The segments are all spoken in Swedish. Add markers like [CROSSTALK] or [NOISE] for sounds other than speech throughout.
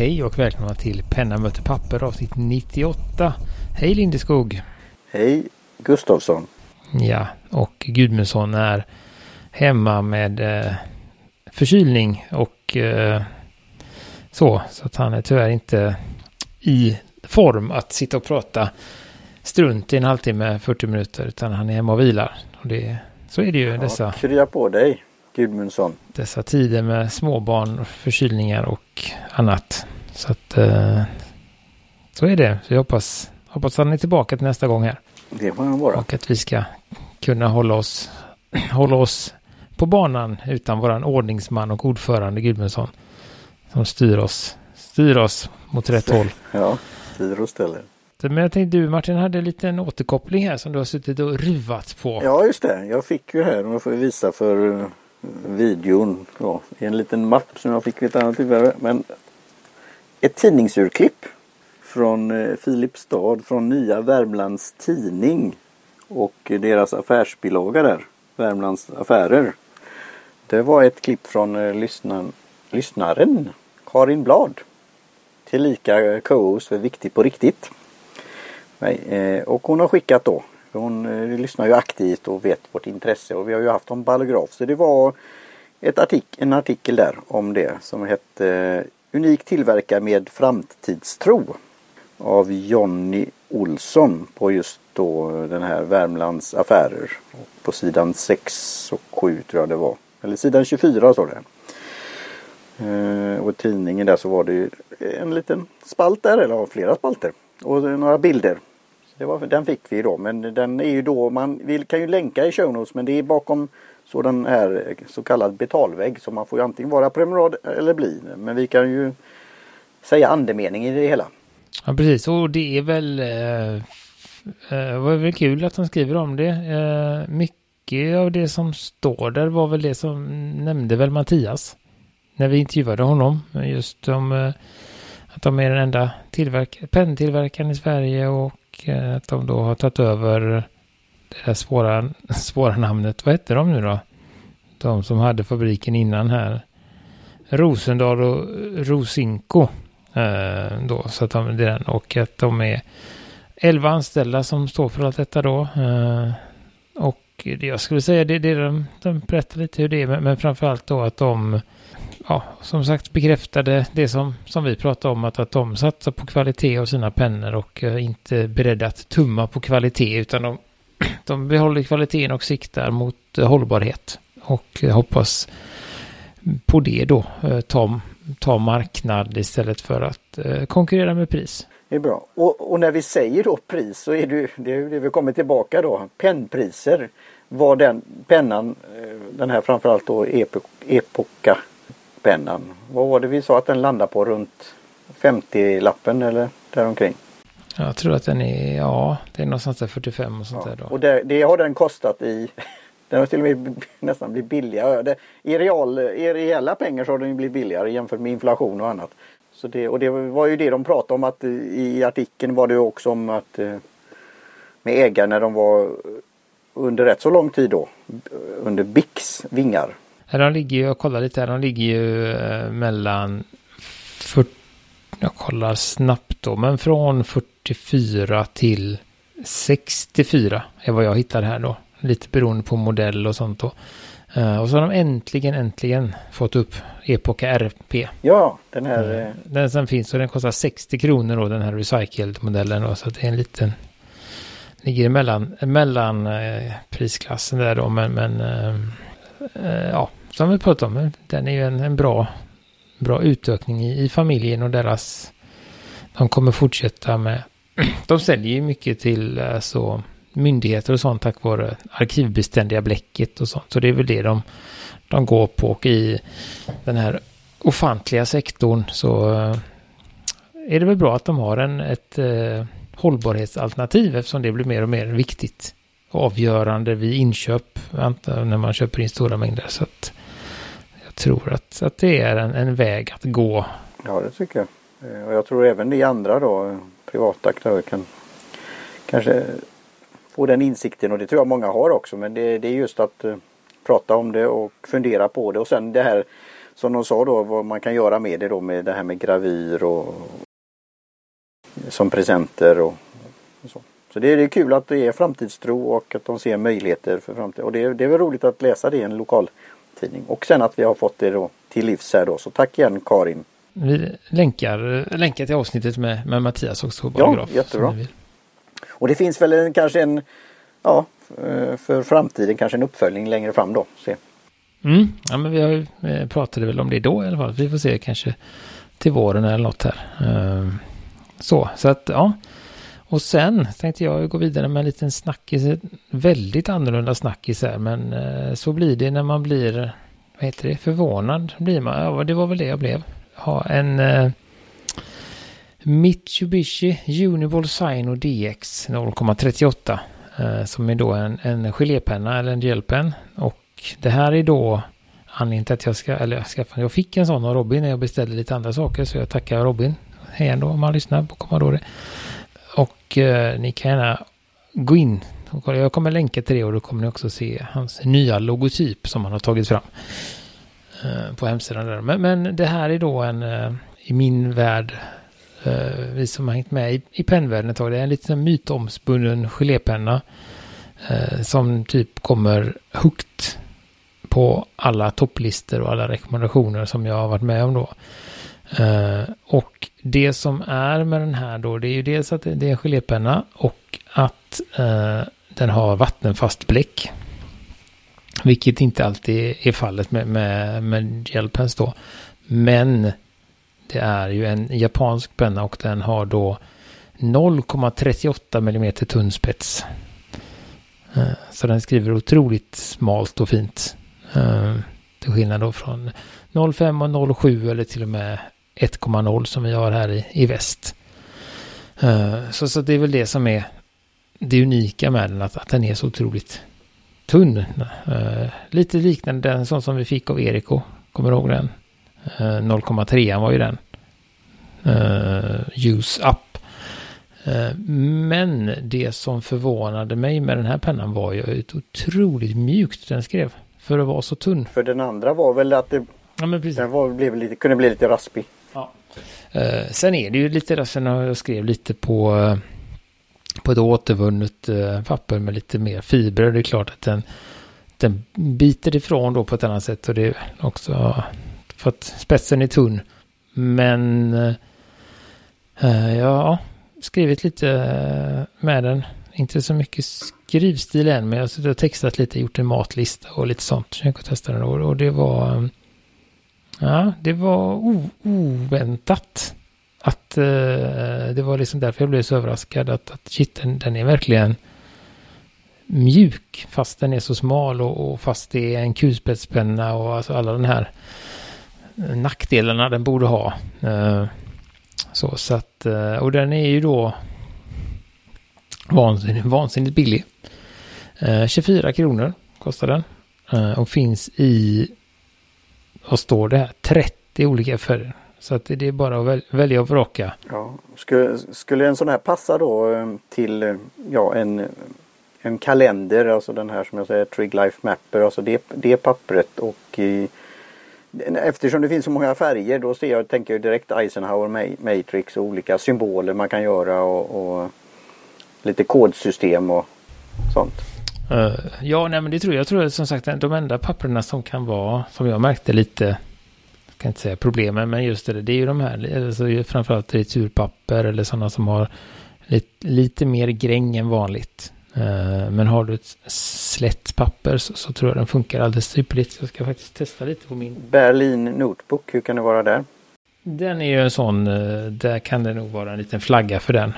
Hej och välkomna till Penna möter papper avsnitt 98. Hej Lindeskog! Hej Gustavsson! Ja, och Gudmundsson är hemma med eh, förkylning och eh, så. Så att han är tyvärr inte i form att sitta och prata strunt i en halvtimme, 40 minuter, utan han är hemma och vilar. Och det, så är det ju ja, dessa... Krya på dig Gudmundsson! Dessa tider med småbarn, förkylningar och annat. Så att eh, så är det. Så jag hoppas, hoppas han är tillbaka till nästa gång här. Det får han vara. Och att vi ska kunna hålla oss, hålla oss på banan utan våran ordningsman och ordförande Gudmundsson. Som styr oss, styr oss mot rätt håll. Ja, styr och ställer. Men jag tänkte du Martin hade en liten återkoppling här som du har suttit och ruvat på. Ja just det, jag fick ju här, och jag får visa för videon ja, i en liten mapp som jag fick vid ett annat tillfälle. Men ett tidningsurklipp från eh, Filipstad från Nya Värmlands Tidning och deras affärsbilaga där, Värmlands Affärer. Det var ett klipp från eh, lyssnaren, lyssnaren Karin Blad. Tillika co-host för Viktigt på riktigt. Nej, eh, och hon har skickat då. Hon eh, lyssnar ju aktivt och vet vårt intresse och vi har ju haft om ballograf. Så det var ett artik en artikel där om det som hette eh, Unik tillverkare med framtidstro av Jonny Olsson på just då den här Värmlands affärer. På sidan 6 och 7 tror jag det var. Eller sidan 24 står det. Eh, och tidningen där så var det ju en liten spalt där, eller flera spalter. Och några bilder. Det var, den fick vi då men den är ju då, man vi kan ju länka i show notes men det är bakom sådan här eh, så kallad betalvägg så man får ju antingen vara prenumerant eller bli. Men vi kan ju säga andemening i det hela. Ja precis och det är väl eh, eh var väl kul att han skriver om det. Eh, mycket av det som står där var väl det som nämnde väl Mattias när vi intervjuade honom. Just om eh, att de är den enda penntillverkaren i Sverige och Eh, att de då har tagit över det där svåra, [LAUGHS] svåra namnet. Vad hette de nu då? De som hade fabriken innan här. Rosendal och Rosinko. Eh, då, så att de, den, och att de är elva anställda som står för allt detta då. Eh, och jag skulle säga det, det de, de berättar lite hur det är, men, men framförallt då att de ja, som sagt bekräftade det som, som vi pratade om, att, att de satsar på kvalitet av sina pennor och uh, inte beredda att tumma på kvalitet, utan de, [CLEARS THROAT] de behåller kvaliteten och siktar mot uh, hållbarhet. Och uh, hoppas på det då, ta, ta marknad istället för att konkurrera med pris. Det är bra. Och, och, när vi säger då pris så är det, det är det vi kommer tillbaka då, pennpriser. Var den pennan, den här framförallt då Epoca pennan. Vad var det vi sa att den landar på runt 50-lappen eller däromkring? Jag tror att den är, ja, det är någonstans där 45 och sånt ja, där då. Och det, det, har den kostat i, [LAUGHS] den har till och med nästan blivit billigare. Det, i, real, I reella pengar så har den blivit billigare jämfört med inflation och annat. Så det, och det var ju det de pratade om att i artikeln var det också om att eh, med ägare när de var under rätt så lång tid då under BICs vingar de ligger ju, jag kollar lite här, de ligger ju eh, mellan 40, jag kollar snabbt då, men från 44 till 64 är vad jag hittar här då. Lite beroende på modell och sånt då. Uh, och så har de äntligen, äntligen fått upp Epoca RP. Ja, den här. Uh, den som finns och den kostar 60 kronor då, den här recycled-modellen då. Så det är en liten, ligger mellan, mellan uh, prisklassen där då, men, men ja, som vi pratade om, den är ju en, en bra, bra utökning i, i, familjen och deras... De kommer fortsätta med... [CLEARS THROAT] De säljer ju mycket till alltså, myndigheter och sånt tack vare arkivbeständiga bläcket och sånt. Så det är väl det de, de går på. Och i den här ofantliga sektorn så eh, är det väl bra att de har en, ett eh, hållbarhetsalternativ eftersom det blir mer och mer viktigt avgörande vid inköp när man köper in stora mängder. Så att tror att, att det är en, en väg att gå. Ja, det tycker jag. Eh, och jag tror även ni andra då, eh, privata aktörer kan kanske få den insikten och det tror jag många har också. Men det, det är just att uh, prata om det och fundera på det och sen det här som de sa då vad man kan göra med det då med det här med gravyr och som presenter och, och så. Så det är, det är kul att det är framtidstro och att de ser möjligheter för framtiden. Och det är, det är väl roligt att läsa det i en lokal lokaltidning. Och sen att vi har fått det då till livs här då. Så tack igen Karin. Vi länkar, länkar till avsnittet med, med Mattias också. Ja, jättebra. Och det finns väl en, kanske en, ja, för framtiden kanske en uppföljning längre fram då. Se. Mm, ja men vi har eh, pratade väl om det då i alla fall. Vi får se kanske till våren eller något här. Ehm, så, så att ja. Och sen tänkte jag gå vidare med en liten snackis. Väldigt annorlunda snackis här. Men eh, så blir det när man blir, vad heter det, förvånad. Blir man, ja det var väl det jag blev. Ha en eh, Mitsubishi Uniball Sino DX 0,38. Eh, som är då en, en gelépenna eller en gelpen. Och det här är då anledningen till att jag ska, eller jag skaffade, jag fick en sån av Robin när jag beställde lite andra saker. Så jag tackar Robin. Hej ändå om han lyssnar på Commodore. Och eh, ni kan gärna gå in. Jag kommer länka till det och då kommer ni också se hans nya logotyp som han har tagit fram. Eh, på hemsidan där. Men, men, det här är då en, eh, i min värld, eh, vi som har hängt med i, i pennvärlden ett tag, det är en liten mytomspunnen gelépenna. Eh, som typ kommer högt på alla topplistor och alla rekommendationer som jag har varit med om då. Uh, och det som är med den här då, det är ju dels att det är en gelépenna och att uh, den har vattenfast bläck. Vilket inte alltid är fallet med, med, med gelpens då. Men det är ju en japansk penna och den har då 0,38 mm tunn spets. Uh, så den skriver otroligt smalt och fint. Till skillnad då från 05 och 07 eller till och med 1,0 som vi har här i, i väst. Uh, så, så det är väl det som är det unika med den, att, att den är så otroligt tunn. Uh, lite liknande den sån som vi fick av Eriko, kommer du ihåg den? Uh, eh, 0,3 var ju den. use up. Men det som förvånade mig med den här pennan var ju ett otroligt mjukt den skrev. För att vara så tunn. För den andra var väl att det ja, men precis. Den var, blev lite, kunde bli lite raspig. Eh, sen är det ju lite, sen har jag skrev lite på, eh, på ett återvunnet eh, papper med lite mer fibrer. Det är klart att den, den biter ifrån då på ett annat sätt och det är också för att spetsen är tunn. Men eh, eh, jag har skrivit lite med den. Inte så mycket skrivstil än, men jag har textat lite, gjort en matlista och lite sånt. Så jag kan testa den och det var Ja, det var oväntat. Att uh, det var liksom därför jag blev så överraskad att, att shit, den, den är verkligen mjuk fast den är så smal och, och fast det är en kulspetspenna och alltså alla den här nackdelarna den borde ha. Uh, så, så att, uh, och den är ju då vansinnigt, vansinnigt billig. 24 kronor kostar den. och finns i vad står det här? 30 olika färger. Så att det är bara att väl, välja och vraka. Ja. Skulle, skulle en sån här passa då eh, till eh, ja, en, en kalender, alltså den här som jag säger Trig Life Mapper, alltså det, det pappret och i, Eftersom det finns så många färger då ser jag, tänker jag direkt Eisenhower Matrix och olika symboler man kan göra och, och lite kodsystem och sånt. Uh, ja, nej men det tror jag. Jag tror som sagt de enda papperna som kan vara, som jag märkte lite, jag kan inte säga problemen, men just det, det är ju de här, alltså framförallt returpapper eller sådana som har lite, lite mer gräng än vanligt. Uh, men har du ett slätt papper så, så, tror jag den funkar alldeles ypperligt. Jag ska faktiskt testa lite på min. Berlin Notebook, hur kan det vara där? Den är ju en sån, uh, där kan det nog vara en liten flagga för den.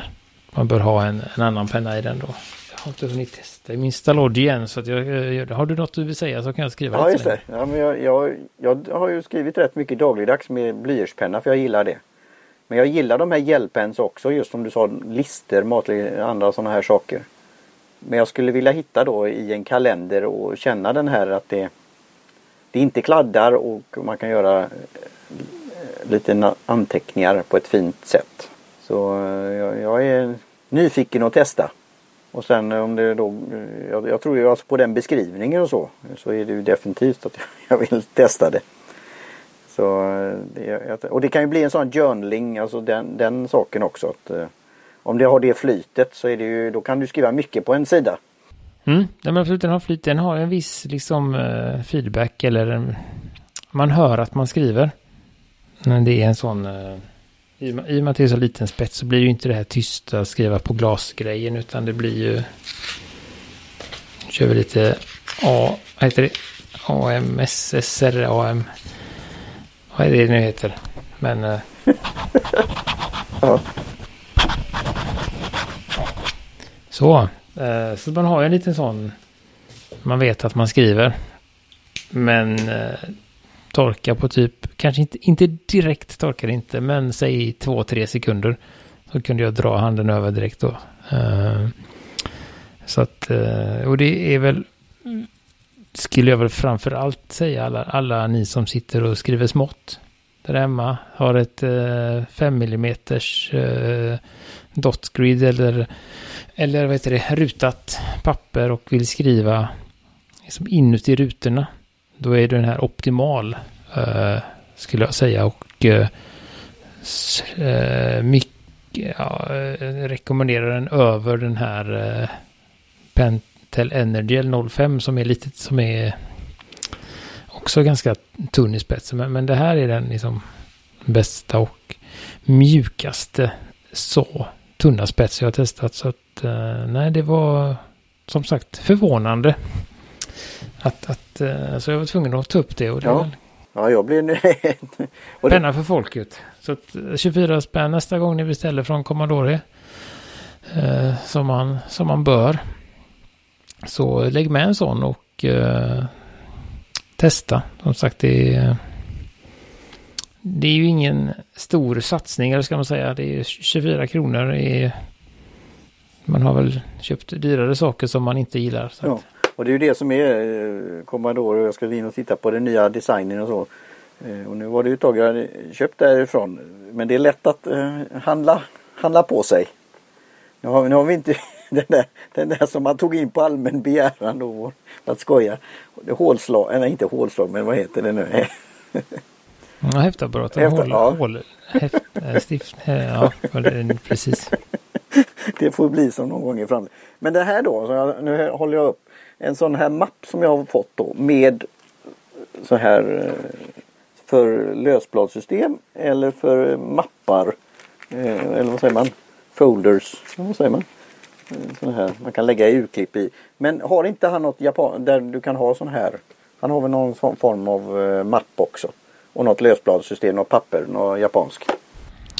Man bör ha en, en annan penna i den då har inte hunnit testa min Stalod igen så att jag, jag, har du något du vill säga så kan jag skriva ja. Just det. Ja, men jag, jag, jag har ju skrivit rätt mycket dagligdags med blyertspenna för jag gillar det. Men jag gillar de här hjälpens också just som du sa lister, matlig, andra sådana här saker. Men jag skulle vilja hitta då i en kalender och känna den här att det, det inte kladdar och man kan göra eh, lite anteckningar på ett fint sätt. Så eh, jag, jag är nyfiken att testa. Och sen om det då, jag, jag tror ju alltså på den beskrivningen och så, så är det ju definitivt att [LAUGHS] jag vill testa det. Så, eh, och det kan ju bli en sån journaling, alltså den, den saken också. Att, eh, om det har det flytet så är det ju, då kan du skriva mycket på en sida. Mm, men absolut, den har flyt. Den har en viss liksom eh, feedback eller man hör att man skriver. Men det är en sån... I, I och med att det är så liten spets så blir det ju inte det här tysta skriva på glasgrejen utan det blir ju... Nu kör vi lite A... Vad heter det? AMS, SR, AM... Vad är det nu heter? Men... [LAUGHS] Ja. Så. Uh, så man har ju en liten sån... Man vet att man skriver. Men uh, torka på typ, kanske inte, inte direkt torkar inte, men säg två, tre sekunder. Så kunde jag dra handen över direkt då. Uh, så att, eh, och det är väl, skulle jag väl framför allt säga alla, alla ni som sitter och skriver smått där hemma. Har ett 5 mm uh, dotgrid eller, eller vad heter det, rutat papper och vill skriva liksom inuti rutorna. Då är den här optimal, eh, skulle jag säga. Och eh, eh mycket, ja, eh, rekommenderar den över den här eh, Pentel Energy 05 som är lite, som är också ganska tunn i spetsen. Men, men det här är den liksom bästa och mjukaste så tunna spets jag har testat. Så att eh, nej, det var som sagt förvånande att, att, eh, så jag var tvungen att ta upp det. Och det ja. Ja, jag blir nöjd. [LAUGHS] Penna för folket. Så att 24 eh, spänn nästa gång ni beställer från Commodore. Eh, som, man, som man bör. Så lägg med en sån och eh, testa. Som sagt, det är, det är ju ingen stor satsning, eller ska man säga. Det är 24 kronor. Är, man har väl köpt dyrare saker som man inte gillar. ja. Och det är ju det som är eh, Commodore och jag ska in och titta på den nya designen och så. Eh, och nu var det ju ett tag jag köpt därifrån. Men det är lätt att eh, handla, handla på sig. Nu har, nu har vi inte [LAUGHS] den där, den där som man tog in på allmän begäran då. För att skoja. Hålslag, eller inte hålslag men vad heter det nu? [LAUGHS] Ja, häftapparat. Häfta, ja. Hål, häft, stift, ja, precis. [LAUGHS] Det får bli som någon gång i framtiden. Men det här då, så jag, nu håller jag upp en sån här mapp som jag har fått då med så här eh, för lösbladssystem eller för mappar. Eh, eller vad säger man? Folders. Vad säger man? Eh, sån här man kan lägga urklipp i. Men har inte han något Japan där du kan ha sån här? Han har väl någon form av mapp också. Och något lösbladssystem, något papper, något japansk.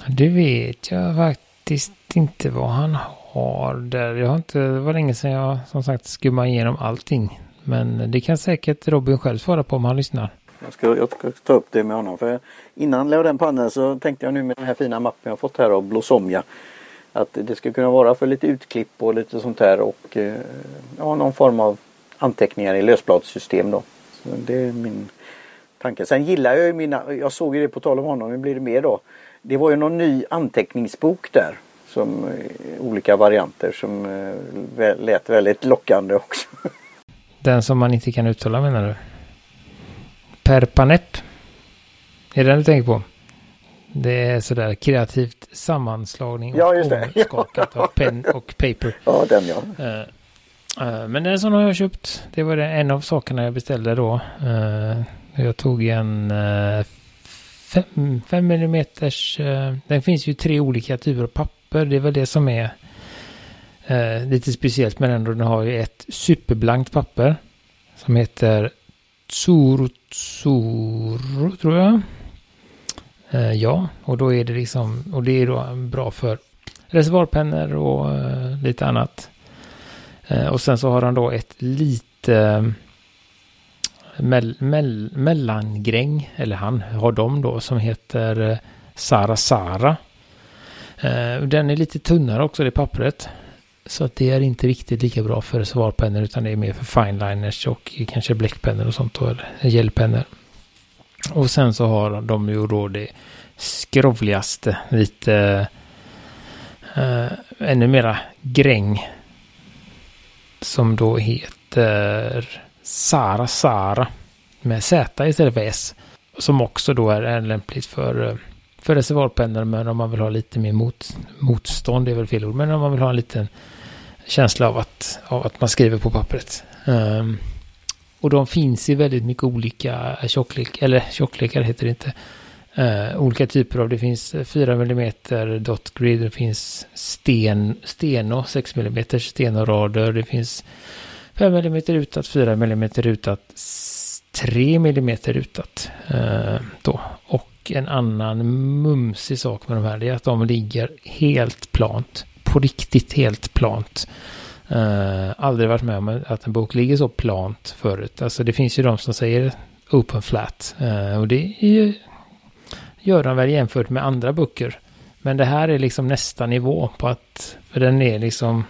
Det vet jag faktiskt inte vad han har har där. Jag har inte, det var länge sedan jag som sagt skummade igenom allting. Men det kan säkert Robin själv svara på om han lyssnar. Jag ska, jag ska ta upp det med honom. För innan jag den pannan så tänkte jag nu med den här fina mappen jag fått här av Blossomja. Att det ska kunna vara för lite utklipp och lite sånt här och eh, ja, någon form av anteckningar i lösbladssystem då. Så det är min tanke. Sen gillar jag ju mina, jag såg ju det på tal om honom, nu blir det mer då. Det var ju någon ny anteckningsbok där som eh, olika varianter som eh, lät väldigt lockande också. [LAUGHS] Den som man inte kan uttala menar du? Perpanet? Är det den du tänker på? Det är sådär kreativt sammanslagning ja, just det. [LAUGHS] skakat av pen och paper. Ja, den ja. Uh, men den som har jag köpt. Det var en av sakerna jag beställde då. Jag tog en 5 mm. Den finns ju tre olika typer av papper papper. Det är väl det som är eh, lite speciellt med den. Den har ju ett superblankt papper som heter Tsuru Tsuru tror jag. Eh, ja, och då är det liksom, och det är då bra för reservoarpennor och eh, lite annat. Eh, och sen så har han då ett lite eh, mell, mell, mellangräng, eller han har dem då, som heter eh, Sara Sara. Eh, den är lite tunnare också, det pappret. Så att det är inte riktigt lika bra för svarpennor utan det är mer för fineliners och kanske bläckpennor och sånt då, eller gelpennor. Och sen så har de ju då det skrovligaste, lite äh, ännu mera gräng. Som då heter Sara Sara med Z istället för S. som också då är, lämpligt för, eh, för reservoarpennor, men om man vill ha lite mer mot, motstånd, det är väl fel ord, men om man vill ha en liten känsla av att, av att man skriver på pappret. Um, och de finns i väldigt mycket olika tjocklek, eller tjocklekar heter det inte. Uh, olika typer av, det finns 4 mm dot grid, det finns sten, steno 6 mm stenorader, det finns 5 mm rutat, 4 mm rutat, 3 mm rutat. Uh, då. Och en annan mumsig sak med de här är att de ligger helt plant. På riktigt helt plant. Uh, aldrig varit med om att en bok ligger så plant förut. Alltså det finns ju de som säger open flat. Uh, och det är ju, gör de väl jämfört med andra böcker. Men det här är liksom nästa nivå på att, för den är liksom,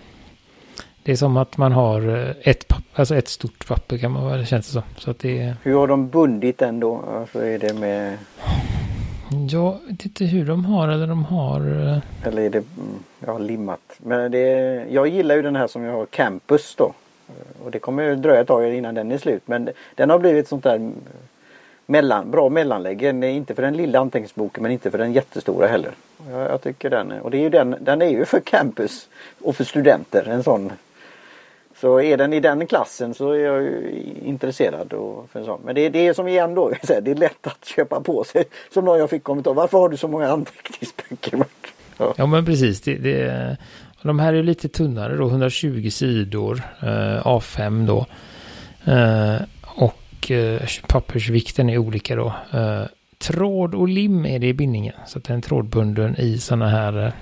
det är som att man har eh, ett ett, alltså ett stort papper kan man väl känns det som. Så att det är... Hur har de bundit den då? Alltså är det med... Jag vet inte hur de har eller de har... Eh, eller är det mm, Jag har limmat? Men det, jag gillar ju den här som jag har, Campus då. Eh, och det kommer ju dröja ett tag innan den är slut. Men den har blivit sånt där mm, mellan, bra mellanläge. Inte för den lilla anteckningsboken men inte för den jättestora heller. Jag, jag tycker den, och det är ju den, den är ju för campus och för studenter. En sån. Så är den i den klassen så är jag ju intresserad. Och för en sån. Men det, det är som igen då, [LAUGHS] det är lätt att köpa på sig. Som någon jag fick kommentar, varför har du så många anteckningsböcker? Ja. ja men precis. Det, det, de här är lite tunnare då, 120 sidor, eh, A5 då. Eh, och eh, pappersvikten är olika då. Eh, tråd och lim är det i bindningen. Så att den är trådbunden i sådana här, eh,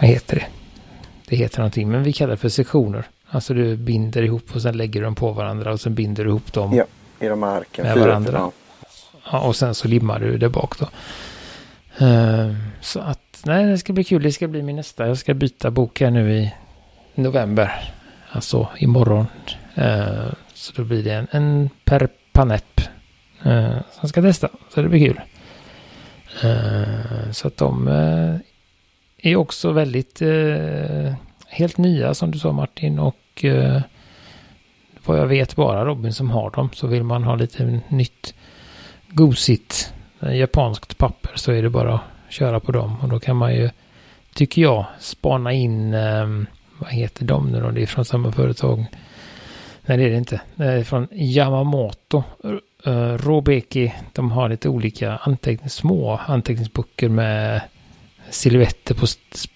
vad heter det? Det heter någonting, men vi kallar det för sektioner. Alltså du binder ihop och sen lägger dem på varandra och sen binder du ihop dem. Ja, i de här arken. Med varandra. Ja. och sen så limmar du det bak då. Uh, så att, nej det ska bli kul. Det ska bli min nästa. Jag ska byta bok här nu i november. Alltså imorgon. Uh, så då blir det en, en per panep. Uh, som ska testa. Så det blir kul. Uh, så att de uh, är också väldigt helt nya som du sa Martin. Och och eh, vad jag vet bara Robin som har dem. Så vill man ha lite nytt gosigt eh, japanskt papper så är det bara att köra på dem. Och då kan man ju, tycker jag, spana in, ehm, vad heter de nu då? Det är från samma företag. Nej, det är det inte. Det är från Yamamoto. Uh, Robeki, de har lite olika antecknings, små anteckningsböcker med silhuetter på,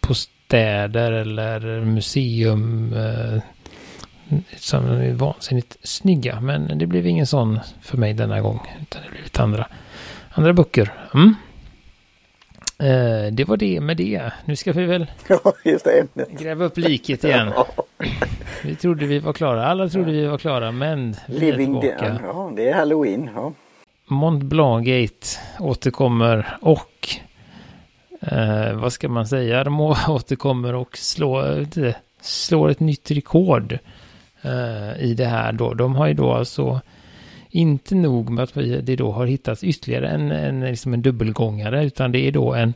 på städer eller museum. Uh, som är vansinnigt snygga. Men det blev ingen sån för mig denna gång. Utan det blev lite andra, andra böcker. Mm. Eh, det var det med det. Nu ska vi väl [LAUGHS] ja, gräva upp liket igen. vi trodde vi var klara. Alla trodde vi var klara, men vi Living är tillbaka. Ja, det är halloween. Ja. Mont Blanc Gate återkommer och eh, vad ska man säga? De [LAUGHS] återkommer och slår, slår ett nytt rekord eh, i det här då. De har ju då alltså inte nog med att det då har hittats ytterligare en, en, liksom en dubbelgångare, utan det är då en,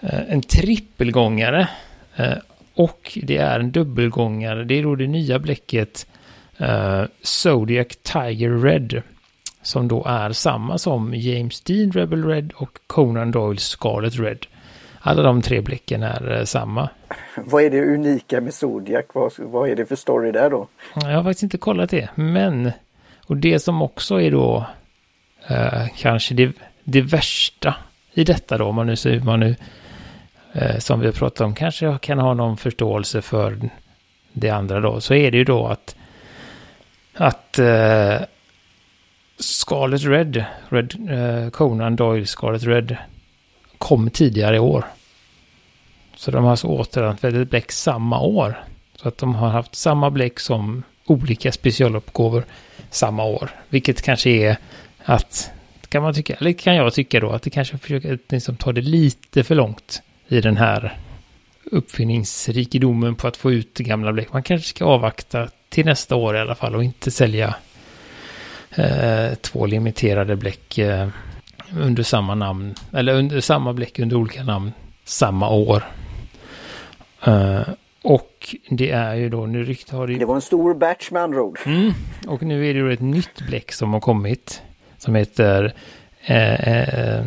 eh, en trippelgångare. Eh, och det är en dubbelgångare, det är då det nya bläcket uh, Zodiac Tiger Red. Som då är samma som James Dean Rebel Red och Conan Doyle Scarlet Red. Alla de tre bläcken är uh, samma. Vad är det unika med Zodiac? Vad, vad är det för story där då? Jag har faktiskt inte kollat det, men och det som också är då eh, kanske det, det värsta i detta då, om man nu, så man nu eh, som vi har pratat om, kanske kan ha någon förståelse för det andra då, så är det ju då att att eh, Scarlet Red, Red eh, Conan Doyle Scarlet Red kom tidigare i år. Så de har alltså återanvänt väldigt bläck samma år. Så att de har haft samma bläck som olika specialuppgåvor samma år. Vilket kanske är att, kan man tycka, eller kan jag tycka då, att det kanske försöker liksom ta det lite för långt i den här uppfinningsrikedomen på att få ut gamla bläck. Man kanske ska avvakta till nästa år i alla fall och inte sälja eh, två limiterade bläck eh, under samma namn, eller under samma bläck under olika namn samma år. Uh, och det är ju då, nu riktigt har det Det var en stor batch med andra ord. Mm, och nu är det ju ett nytt bläck som har kommit. som heter eh, eh,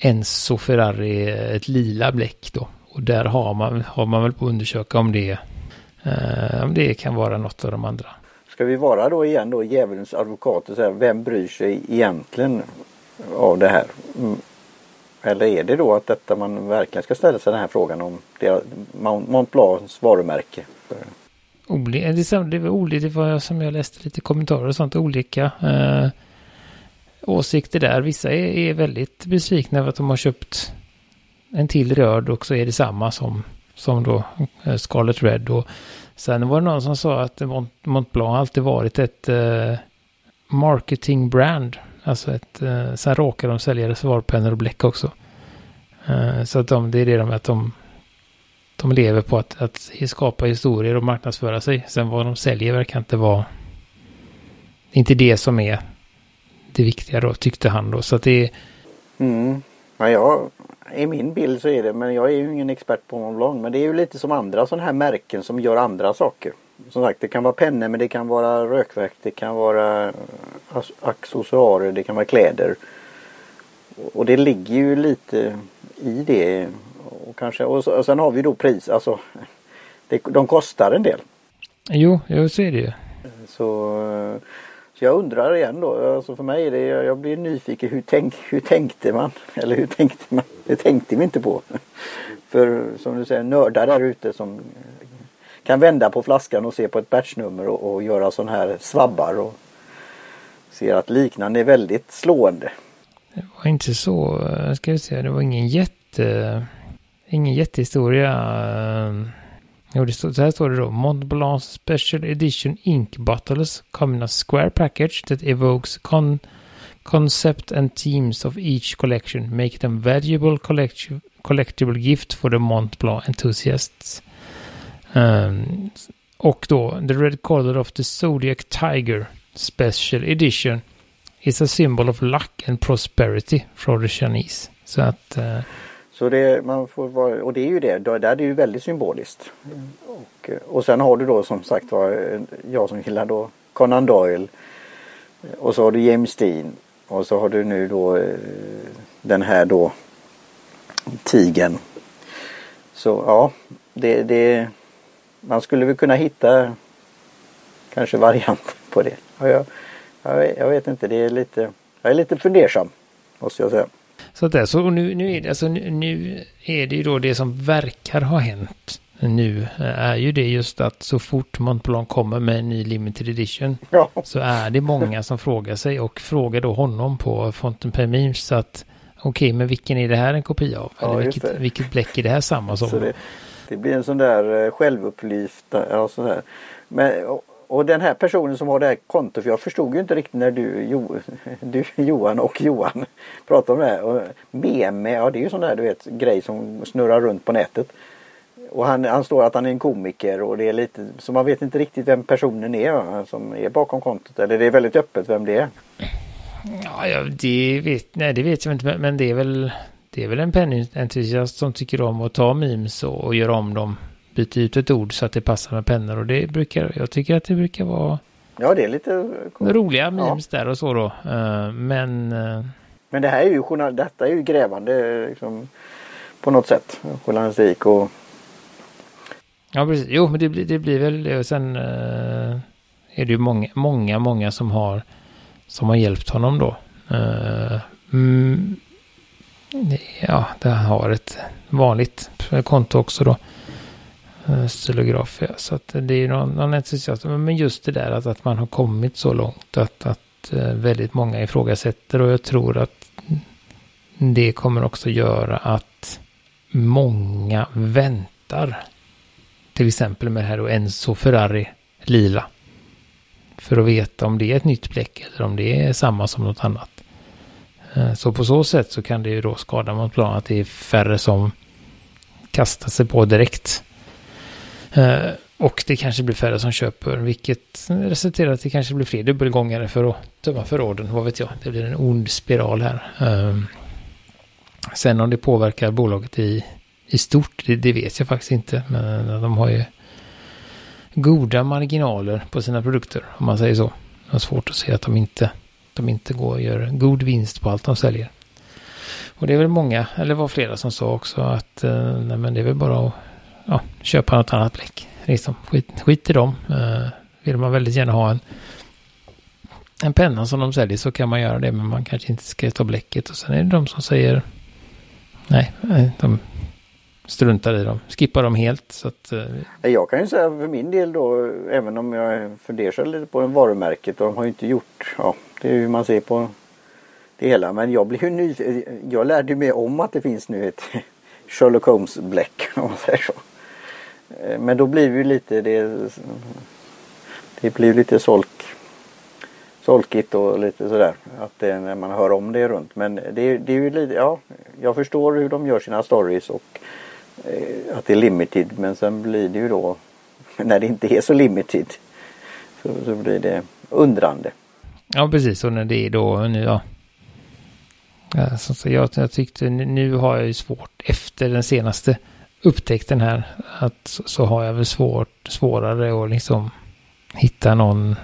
Enzo Ferrari, ett lila bläck då. Och där har man, har man väl på att undersöka om det, eh, om det kan vara något av de andra. Ska vi vara då igen då djävulens advokat och säga vem bryr sig egentligen av det här? Mm. Eller är det då att detta man verkligen ska ställa sig den här frågan om det, Mont Blancs varumärke? Eh, det, är, olika, det var som jag läste lite kommentarer och sånt, olika eh, åsikter där. Vissa är, är väldigt besvikna över att de har köpt en till röd och så är det samma som, som då eh, Scarlet Red. Och sen var det någon som sa att Mont, Blanc alltid varit ett eh, marketing brand. Alltså ett, eh, sen råkar de sälja reservoarpennor och bläck också. Eh, så att de, det är det de, att de, de lever på att, att skapa historier och marknadsföra sig. Sen vad de säljer verkar inte vara, inte det som är det viktiga då, tyckte han då. Så att det är... Mm. Ja, jag, i min bild så är det, men jag är ju ingen expert på Mont Blanc. Men det är ju lite som andra sådana här märken som gör andra saker. Som sagt, det kan vara pennor men det kan vara rökverk, det kan vara eh, accessoarer, det kan vara kläder. Och det ligger ju lite i det. Och, kanske, och, så, och sen har vi då pris, alltså det, de kostar en del. Jo, så är det ju. Så så jag undrar igen då, alltså för mig är det, jag blir nyfiken, hur, tänk, hur tänkte man? [LAUGHS] Eller hur tänkte man? Det tänkte vi inte på. [LAUGHS] För som du säger, nördar där ute som kan vända på flaskan och se på ett batchnummer och, och göra sådana här svabbar och ser att liknande är väldigt slående. Det var inte så, eh, ska vi säga, det var ingen jätte, ingen jättehistoria eh, Jo, det står, så här står det då. Mont Blanc Special Edition Ink Bottles come in a square package that evokes con concept and themes of each collection, make them valuable collect collectible gift for the Mont Blanc enthusiasts. Um, och då, the red color of the Zodiac Tiger Special Edition is a symbol of luck and prosperity for the Chinese. Så att... Uh, så det, man får vara, och det är ju det, där är det ju väldigt symboliskt. Och, och sen har du då som sagt var, eh, jag som gillar då Conan Doyle. Eh, och så har du James Dean. Och så har du nu då eh, den här då tigen. Så ja, det, det, man skulle väl kunna hitta kanske variant på det. Jag, jag, jag vet inte, det är lite, jag är lite fundersam måste jag säga. Så att det, så nu, nu, är det, alltså, nu, nu är det ju då det som verkar ha hänt nu är ju det just att så fort Montblanc kommer med en ny limited edition [LAUGHS] ja. så är det många som frågar sig och frågar då honom på Fontaine Memes så att okej okay, men vilken är det här en kopia av? Ja, Eller vilket, vilket bläck är det här samma som? Det, det, blir en sån där eh, självupplyft. Ja, sån här. Men, och den här personen som har det här kontot, för jag förstod ju inte riktigt när du, jo, [LAUGHS] du Johan och Johan pratade om det här. Och meme, ja det är ju sån där du vet grej som snurrar runt på nätet. Och han, han står att han är en komiker och det är lite så man vet inte riktigt vem personen är va, som är bakom kontot. Eller det är väldigt öppet vem det är. Ja, det vet, nej, det vet jag inte men det är väl det är väl en penningentusiast som tycker om att ta memes och, och göra om dem byta ut ett ord så att det passar med pennor och det brukar, jag tycker att det brukar vara Ja, det är lite cool. roliga memes ja. där och så då. Uh, men uh... Men det här är ju journal, detta är ju grävande liksom, på något sätt. Journalistik och Ja, precis. Jo, men det blir, det blir väl det. Och sen uh, är det ju många, många, många som har som har hjälpt honom då. Mm, ja, det har ett vanligt konto också då. Eh. Så att det är någon, någon entusiasm. Men just det där att, att man har kommit så långt att, att eh, väldigt många ifrågasätter. Och jag tror att det kommer också göra att många väntar. Till exempel med det här då Enzo Ferrari lila. För att veta om det är ett nytt bläck eller om det är samma som något annat. Eh, så på så sätt så kan det ju då skada mot plan att det är färre som kastar sig på direkt. Eh, och det kanske blir färre som köper, vilket resulterar i att det kanske blir fler dubbelgångare för att tömma förråden. Vad vet jag, det blir en ond spiral här. Ehm, sen om det påverkar bolaget i, i stort, det, det vet jag faktiskt inte. Men eh, de har ju goda marginaler på sina produkter, om man säger så. Det är svårt att se att de inte de inte går och gör god vinst på allt de säljer. Och det är väl många, eller var flera som sa också att eh, nej, men det är väl bara att ja, köpa något annat bläck. Liksom, skit, skit i dem. Uh, vill man väldigt gärna ha en, en penna som de säljer så kan man göra det. Men man kanske inte ska ta bläcket. Och sen är det de som säger nej, eh, de struntar i dem. Skippar dem helt. Så att, eh. Jag kan ju säga för min del då, även om jag funderar lite på en varumärket och de har ju inte gjort, ja det är hur man ser på det hela. Men jag blev ju ny, jag lärde mig om att det finns nu ett [LAUGHS] Sherlock Holmes bläck om man säger så. Eh, men då blir det ju lite det, det blir lite solk solkigt och lite sådär. Att det, när man hör om det runt. Men det, det är ju lite, ja, jag förstår hur de gör sina stories och eh, att det är limited. Men sen blir det ju då [LAUGHS] när det inte är så limited så, så blir det undrande. Ja precis och när det är då nu ja. Alltså, så jag, jag tyckte nu har jag ju svårt efter den senaste upptäckten här att så, så har jag väl svårt, svårare att liksom hitta någon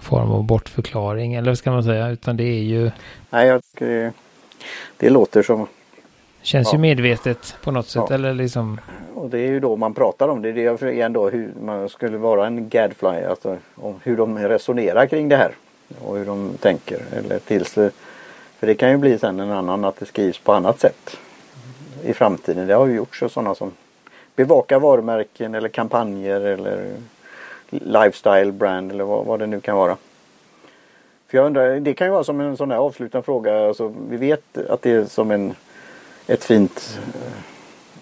form av bortförklaring eller vad ska man säga utan det är ju. Nej, jag, det, det låter som. Känns ja. ju medvetet på något sätt ja. eller liksom. Och det är ju då man pratar om det. Det är igen då hur man skulle vara en gadfly. Alltså om hur de resonerar kring det här. Och hur de tänker. Eller tills För det kan ju bli sen en annan att det skrivs på annat sätt. I framtiden. Det har ju gjorts sådana som bevakar varumärken eller kampanjer eller lifestyle brand eller vad, vad det nu kan vara. För jag undrar, det kan ju vara som en sån här avslutande fråga. Alltså, vi vet att det är som en, ett fint eh,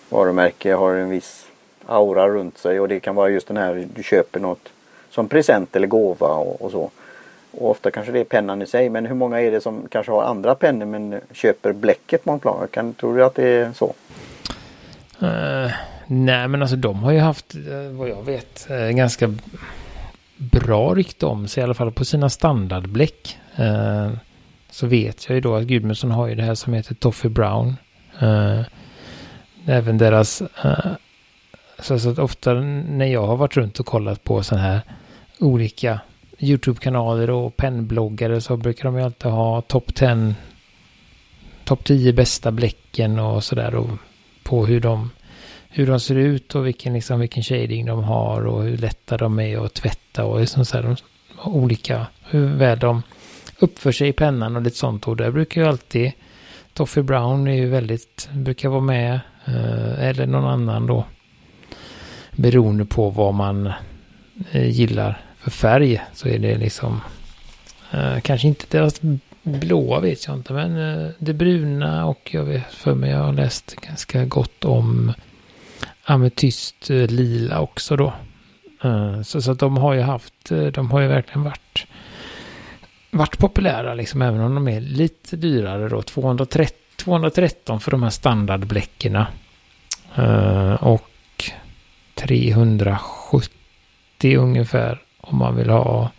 varumärke har en viss aura runt sig och det kan vara just den här du köper något som present eller gåva och, och så. Och ofta kanske det är pennan i sig men hur många är det som kanske har andra pennor men köper bläcket Montblanc? Kan, tror du att det är så? Uh, Nej, men alltså de har ju haft, eh, vad jag vet, eh, ganska bra rykte om sig, i alla fall på sina standardbläck. Uh, så vet jag ju då att Gudmundsson har ju det här som heter Toffee Brown. Även deras, så att ofta när jag har varit runt och kollat på sådana här olika YouTube-kanaler och pennbloggare så brukar de ju alltid ha topp 10 topp 10 bästa bläcken och sådär och på hur de hur de ser ut och vilken, liksom, vilken shading de har och hur lätta de är att tvätta och liksom så här, de, olika, hur väl de uppför sig i pennan och lite sånt. Och där brukar ju alltid Toffee Brown är ju väldigt, brukar vara med, eh, eller någon annan då. Beroende på vad man eh, gillar för färg så är det liksom, eh, kanske inte deras blåa vet jag inte, men eh, det bruna och jag vet för mig jag har läst ganska gott om ametyst eh, lila också då. Eh, så, så att de har ju haft, eh, de har ju verkligen varit, varit populära liksom, även om de är lite dyrare då. 230, 213 för de här standardbläckerna. Eh, och 370 ungefär om man vill ha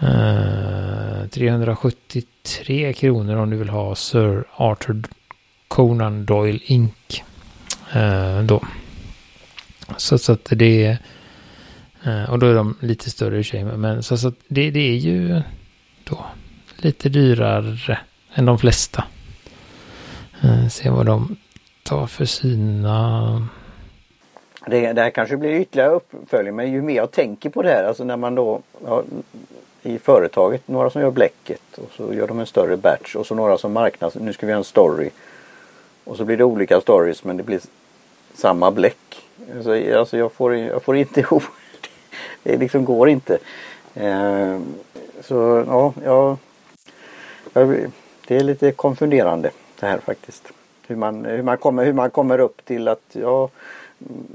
eh, 373 kronor om du vill ha Sir Arthur Conan Doyle Inc. Eh, då. Så, så att det är... Eh, och då är de lite större i sig. Men så, så att det, det är ju då lite dyrare än de flesta. Eh, se vad de tar för sina... Det, det här kanske blir ytterligare uppföljning men ju mer jag tänker på det här, alltså när man då ja, i företaget, några som gör bläcket och så gör de en större batch och så några som marknads, nu ska vi göra en story. Och så blir det olika stories men det blir samma bläck. Alltså, alltså jag, får, jag får inte [LAUGHS] ihop det. liksom går inte. Eh, så ja, ja. jag, det är lite konfunderande det här faktiskt. Hur man, hur man, kommer, hur man kommer upp till att ja,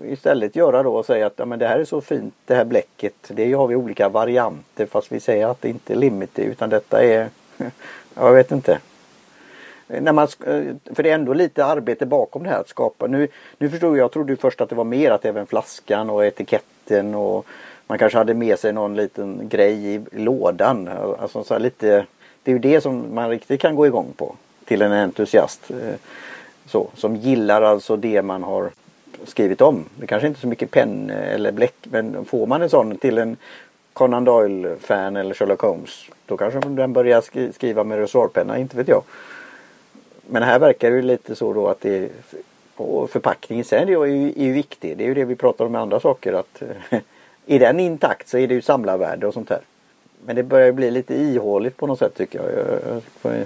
istället göra då och säga att ja, men det här är så fint det här bläcket. Det har vi olika varianter fast vi säger att det inte är limited utan detta är [LAUGHS] jag vet inte. När man, eh, för det är ändå lite arbete bakom det här att skapa. Nu, nu förstod jag, jag trodde först att det var mer att även flaskan och etiketten och man kanske hade med sig någon liten grej i lådan. Alltså så lite, det är ju det som man riktigt kan gå igång på till en entusiast. Eh, så, som gillar alltså det man har skrivit om. Det kanske inte är så mycket penn eller bläck men får man en sån till en Conan Doyle-fan eller Sherlock Holmes. Då kanske den börjar skriva med resorpenna, inte vet jag. Men här verkar det ju lite så då att det är och förpackningen sen är ju, är ju viktig. Det är ju det vi pratar om med andra saker att [LAUGHS] är den intakt så är det ju samlarvärde och sånt här. Men det börjar bli lite ihåligt på något sätt tycker jag.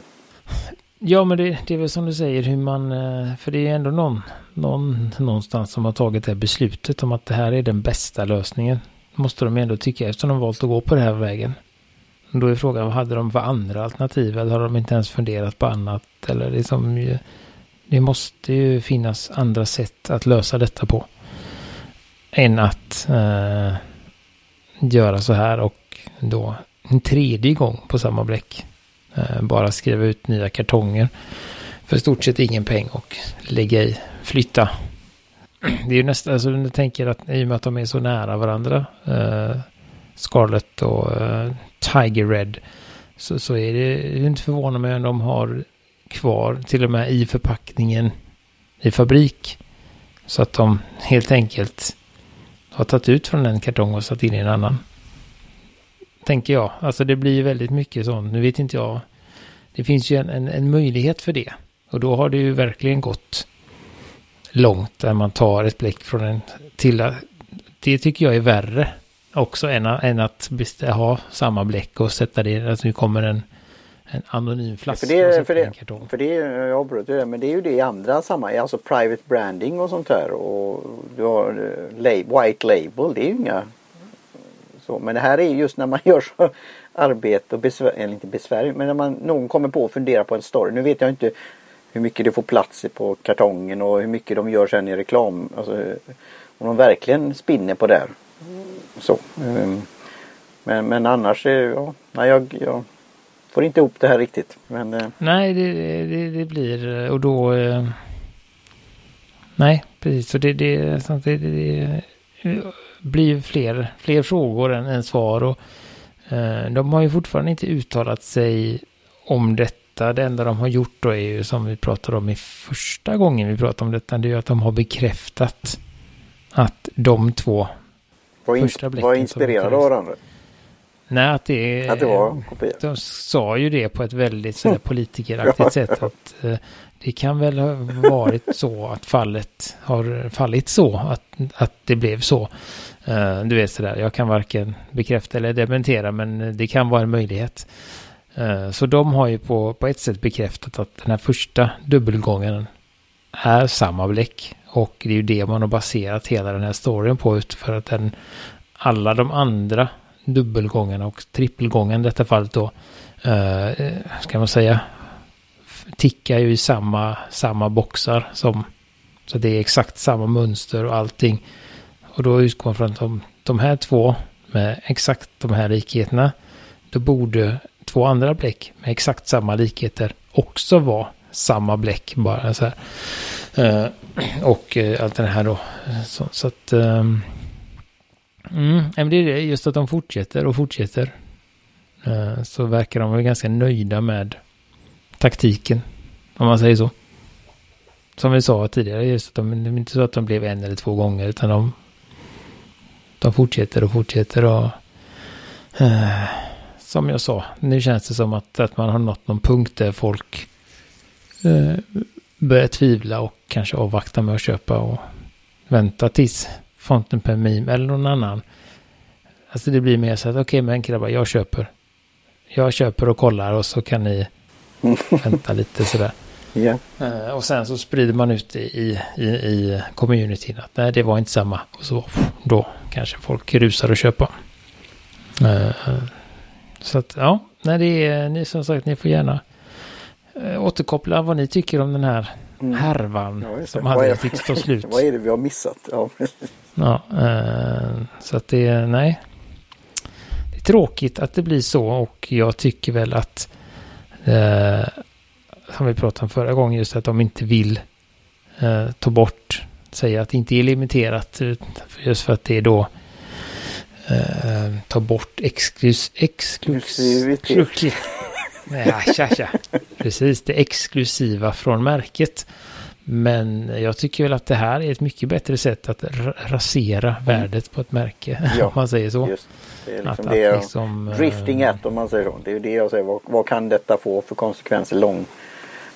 Ja, men det, det, är väl som du säger hur man, eh, för det är ändå någon, någon någonstans som har tagit det här beslutet om att det här är den bästa lösningen. Måste de ändå tycka eftersom de valt att gå på den här vägen. Då är frågan, vad hade de för andra alternativ? Eller har de inte ens funderat på annat? Eller liksom, det måste ju finnas andra sätt att lösa detta på. Än att eh, göra så här och då en tredje gång på samma bläck. Eh, bara skriva ut nya kartonger för stort sett ingen peng och lägga i, flytta. Det är ju nästan, alltså jag tänker att i och med att de är så nära varandra, eh, Scarlet och eh, Tiger Red, så, så är det inte förvånande mig om de har kvar till och med i förpackningen i fabrik. Så att de helt enkelt har tagit ut från en kartong och satt in i en annan. Tänker jag. Alltså det blir väldigt mycket sånt. Nu vet inte jag. Det finns ju en, en, en möjlighet för det. Och då har det ju verkligen gått långt där man tar ett bläck från en till. Det tycker jag är värre också än, än att ha samma bläck och sätta det. Alltså nu kommer en en anonym flaska. Ja, för det, för det, för det, jag avbröt det, men det är ju det i andra sammanhang, alltså private branding och sånt där och du har eh, white label, det är ju inga så. Men det här är just när man [LAUGHS] gör så arbete och besvär, eller inte besvär, men när man, någon kommer på att fundera på en story. Nu vet jag inte hur mycket det får plats på kartongen och hur mycket de gör sen i reklam. Alltså, om de verkligen spinner på det. Så. Ehm, men, men annars, eh, ja, nej, jag, jag får inte ihop det här riktigt. Men. Eh, nej, det, det, det, blir och då... Eh, nej, precis. Så det, det, alltså, det, det, blir fler, fler frågor än, än svar. Och, eh, de har ju fortfarande inte uttalat sig om detta. Det enda de har gjort då är ju som vi pratade om i första gången vi pratade om detta. Det är ju att de har bekräftat att de två var, in, var inspirerade av varandra. Nej, att det, att det var kopia. De sa ju det på ett väldigt sådär [LAUGHS] politikeraktigt sätt. Att eh, det kan väl ha varit så att fallet har fallit så. Att, att det blev så. Uh, du vet sådär, jag kan varken bekräfta eller dementera men det kan vara en möjlighet. Uh, så de har ju på, på ett sätt bekräftat att den här första dubbelgången är samma bläck. Och det är ju det man har baserat hela den här storyn på. För att den, alla de andra dubbelgången och trippelgången i detta fallet då, eh, ska man säga, tickar ju i samma, samma boxar som, så det är exakt samma mönster och allting. Och då utgår man från att de, de här två med exakt de här likheterna, då borde två andra bläck med exakt samma likheter också vara samma bläck bara så här. Eh, och eh, allt det här då. Så, så att ehm, Mm, men det är det, just att de fortsätter och fortsätter. Eh, så verkar de vara ganska nöjda med taktiken. Om man säger så. Som vi sa tidigare, just att de, det är inte så att de blev en eller två gånger, utan de, de fortsätter och fortsätter och Eh, som jag sa, nu känns det som att, att man har nått någon punkt där folk eh, börjar tvivla och kanske avvakta med att köpa och vänta tills Fonten per Meme eller någon annan. Alltså det blir mer så att okej okay, men grabbar jag köper. Jag köper och kollar och så kan ni [LAUGHS] vänta lite sådär. Yeah. Uh, och sen så sprider man ut i, i, i communityn att nej det var inte samma. Och så då kanske folk rusar och köpa. Uh, så att ja, nej det är ni som sagt ni får gärna uh, återkoppla vad ni tycker om den här mm. härvan ja, som aldrig tycks ta slut. [LAUGHS] vad är det vi har missat? Ja. [LAUGHS] Ja, eh, så att det, nej. Det är tråkigt att det blir så och jag tycker väl att eh, som vi pratade om förra gången, just att de inte vill eh, ta bort, säga att det inte är limiterat, just för att det är då eh, ta bort exklus, exklusivitet. Nej, tja, tja. Precis, det exklusiva från märket. Men jag tycker väl att det här är ett mycket bättre sätt att rasera mm. värdet på ett märke. [LAUGHS] Ja, om man säger så. Just. Det är liksom att, det att liksom, drifting at om man säger så. Det är det jag säger. Vad, vad, kan detta få för konsekvenser lång,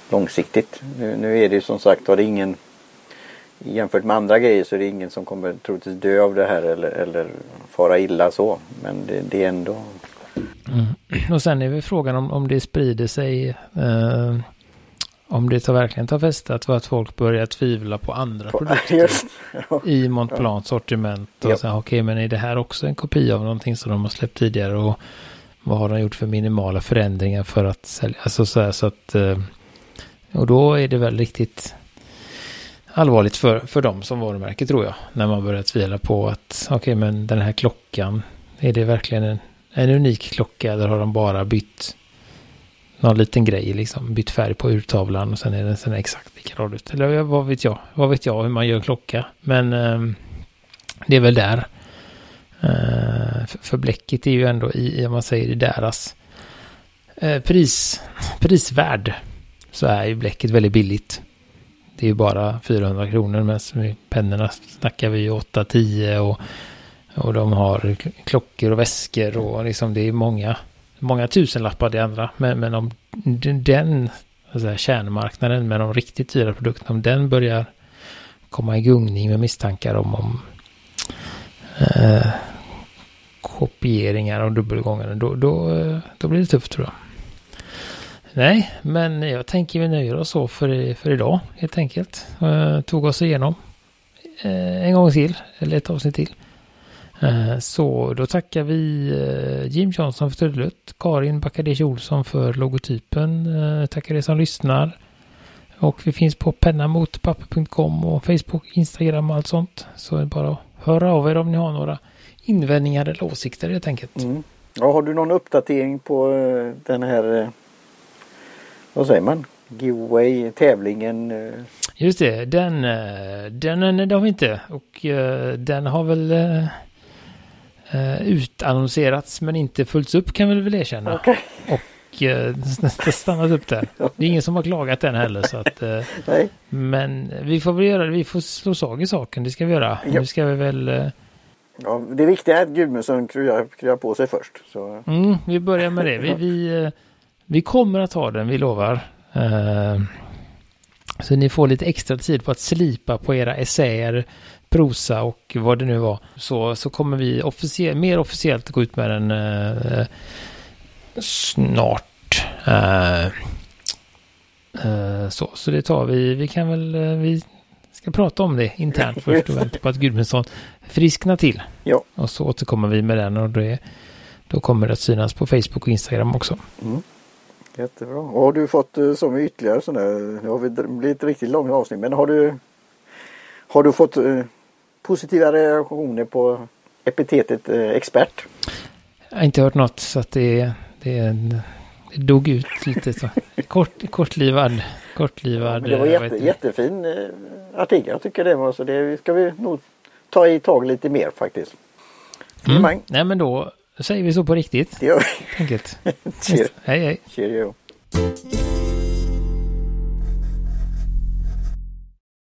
långsiktigt? Nu, nu är det ju som sagt var det ingen jämfört med andra grejer så är det ingen som kommer troligtvis dö av det här eller, eller fara illa så. Men det, det är ändå... Mm. Och sen är väl frågan om, om det sprider sig eh, om det tar verkligen tar fäste att, att folk börjar tvivla på andra på, produkter [LAUGHS] just, ja, i Montblancs ja. sortiment. Och ja. okej, okay, men är det här också en kopia av någonting som de har släppt tidigare? Och vad har de gjort för minimala förändringar för att sälja? Alltså så här så att... Eh, och då är det väl riktigt allvarligt för, för dem som varumärke tror jag. När man börjar tvivla på att okej, okay, men den här klockan, är det verkligen en, en unik klocka eller har de bara bytt någon liten grej liksom. Bytt färg på urtavlan och sen är den sen exakt likadan ut. Eller vad vet jag? Vad vet jag hur man gör klocka? Men eh, det är väl där. Eh, för, för bläcket är ju ändå i, om man säger i deras eh, pris, prisvärd. Så är ju bläcket väldigt billigt. Det är ju bara 400 kronor men pennorna snackar vi 8-10 och, och de har klockor och väskor och liksom det är många många tusenlappar det andra. Men, men om den alltså kärnmarknaden med de riktigt dyra produkterna, om den börjar komma i gungning med misstankar om, om eh, kopieringar och dubbelgångare, då, då, eh, då blir det tufft tror jag. Nej, men jag tänker vi nöjer oss så för, för idag helt enkelt. Eh, tog oss igenom eh, en gång till, eller ett avsnitt till. Eh, så då tackar vi eh, Jim Johnson för trudelutt, Karin Bakadesh Olsson för logotypen, eh, tackar er som lyssnar. Och vi finns på pennamotpapper.com och Facebook, Instagram och allt sånt. Så är det bara att höra av er om ni har några invändningar eller åsikter helt enkelt. Mm. Ja, har du någon uppdatering på den här, vad säger man, giveaway, tävlingen? Just det, den, den, den har vi inte och den har väl eh, utannonserats men inte följts upp kan vi väl erkänna. Okay. Och eh, [LAUGHS] stannat upp där. Det är ingen som har klagat än heller så att. Eh, Nej. Men vi får väl göra det. Vi får slå slag i saken. Det ska vi göra. Ja. Nu ska vi väl. Eh, ja, det viktiga är att Gudmundsson kryar, kryar på sig först. Så. Mm, vi börjar med det. Vi, vi, eh, vi kommer att ha den, vi lovar. Uh, så ni får lite extra tid på att slipa på era essäer, prosa och vad det nu var. Så, så kommer vi officie mer officiellt gå ut med den eh, snart. Eh, eh, så, så det tar vi. Vi kan väl, eh, vi ska prata om det internt först och vänta på att Gudmundsson frisknar till. Ja. Och så återkommer vi med den och det, då kommer det att synas på Facebook och Instagram också. Mm. Jättebra. Och har du fått eh, så med ytterligare sådana, nu har vi blivit riktigt långa avsnitt, men har du har du fått eh, positiva reaktioner på epitetet eh, expert? Jag har inte hört något så att det, det, det dog ut lite så. Kort, kortlivad. kortlivad ja, det var jätte, jättefin eh, artikel. Jag tycker det var så det ska vi nog ta i tag lite mer faktiskt. Mm. Nej men då säger vi så på riktigt. Det gör vi. Enkelt. [LAUGHS] Hej hej. Cheerio.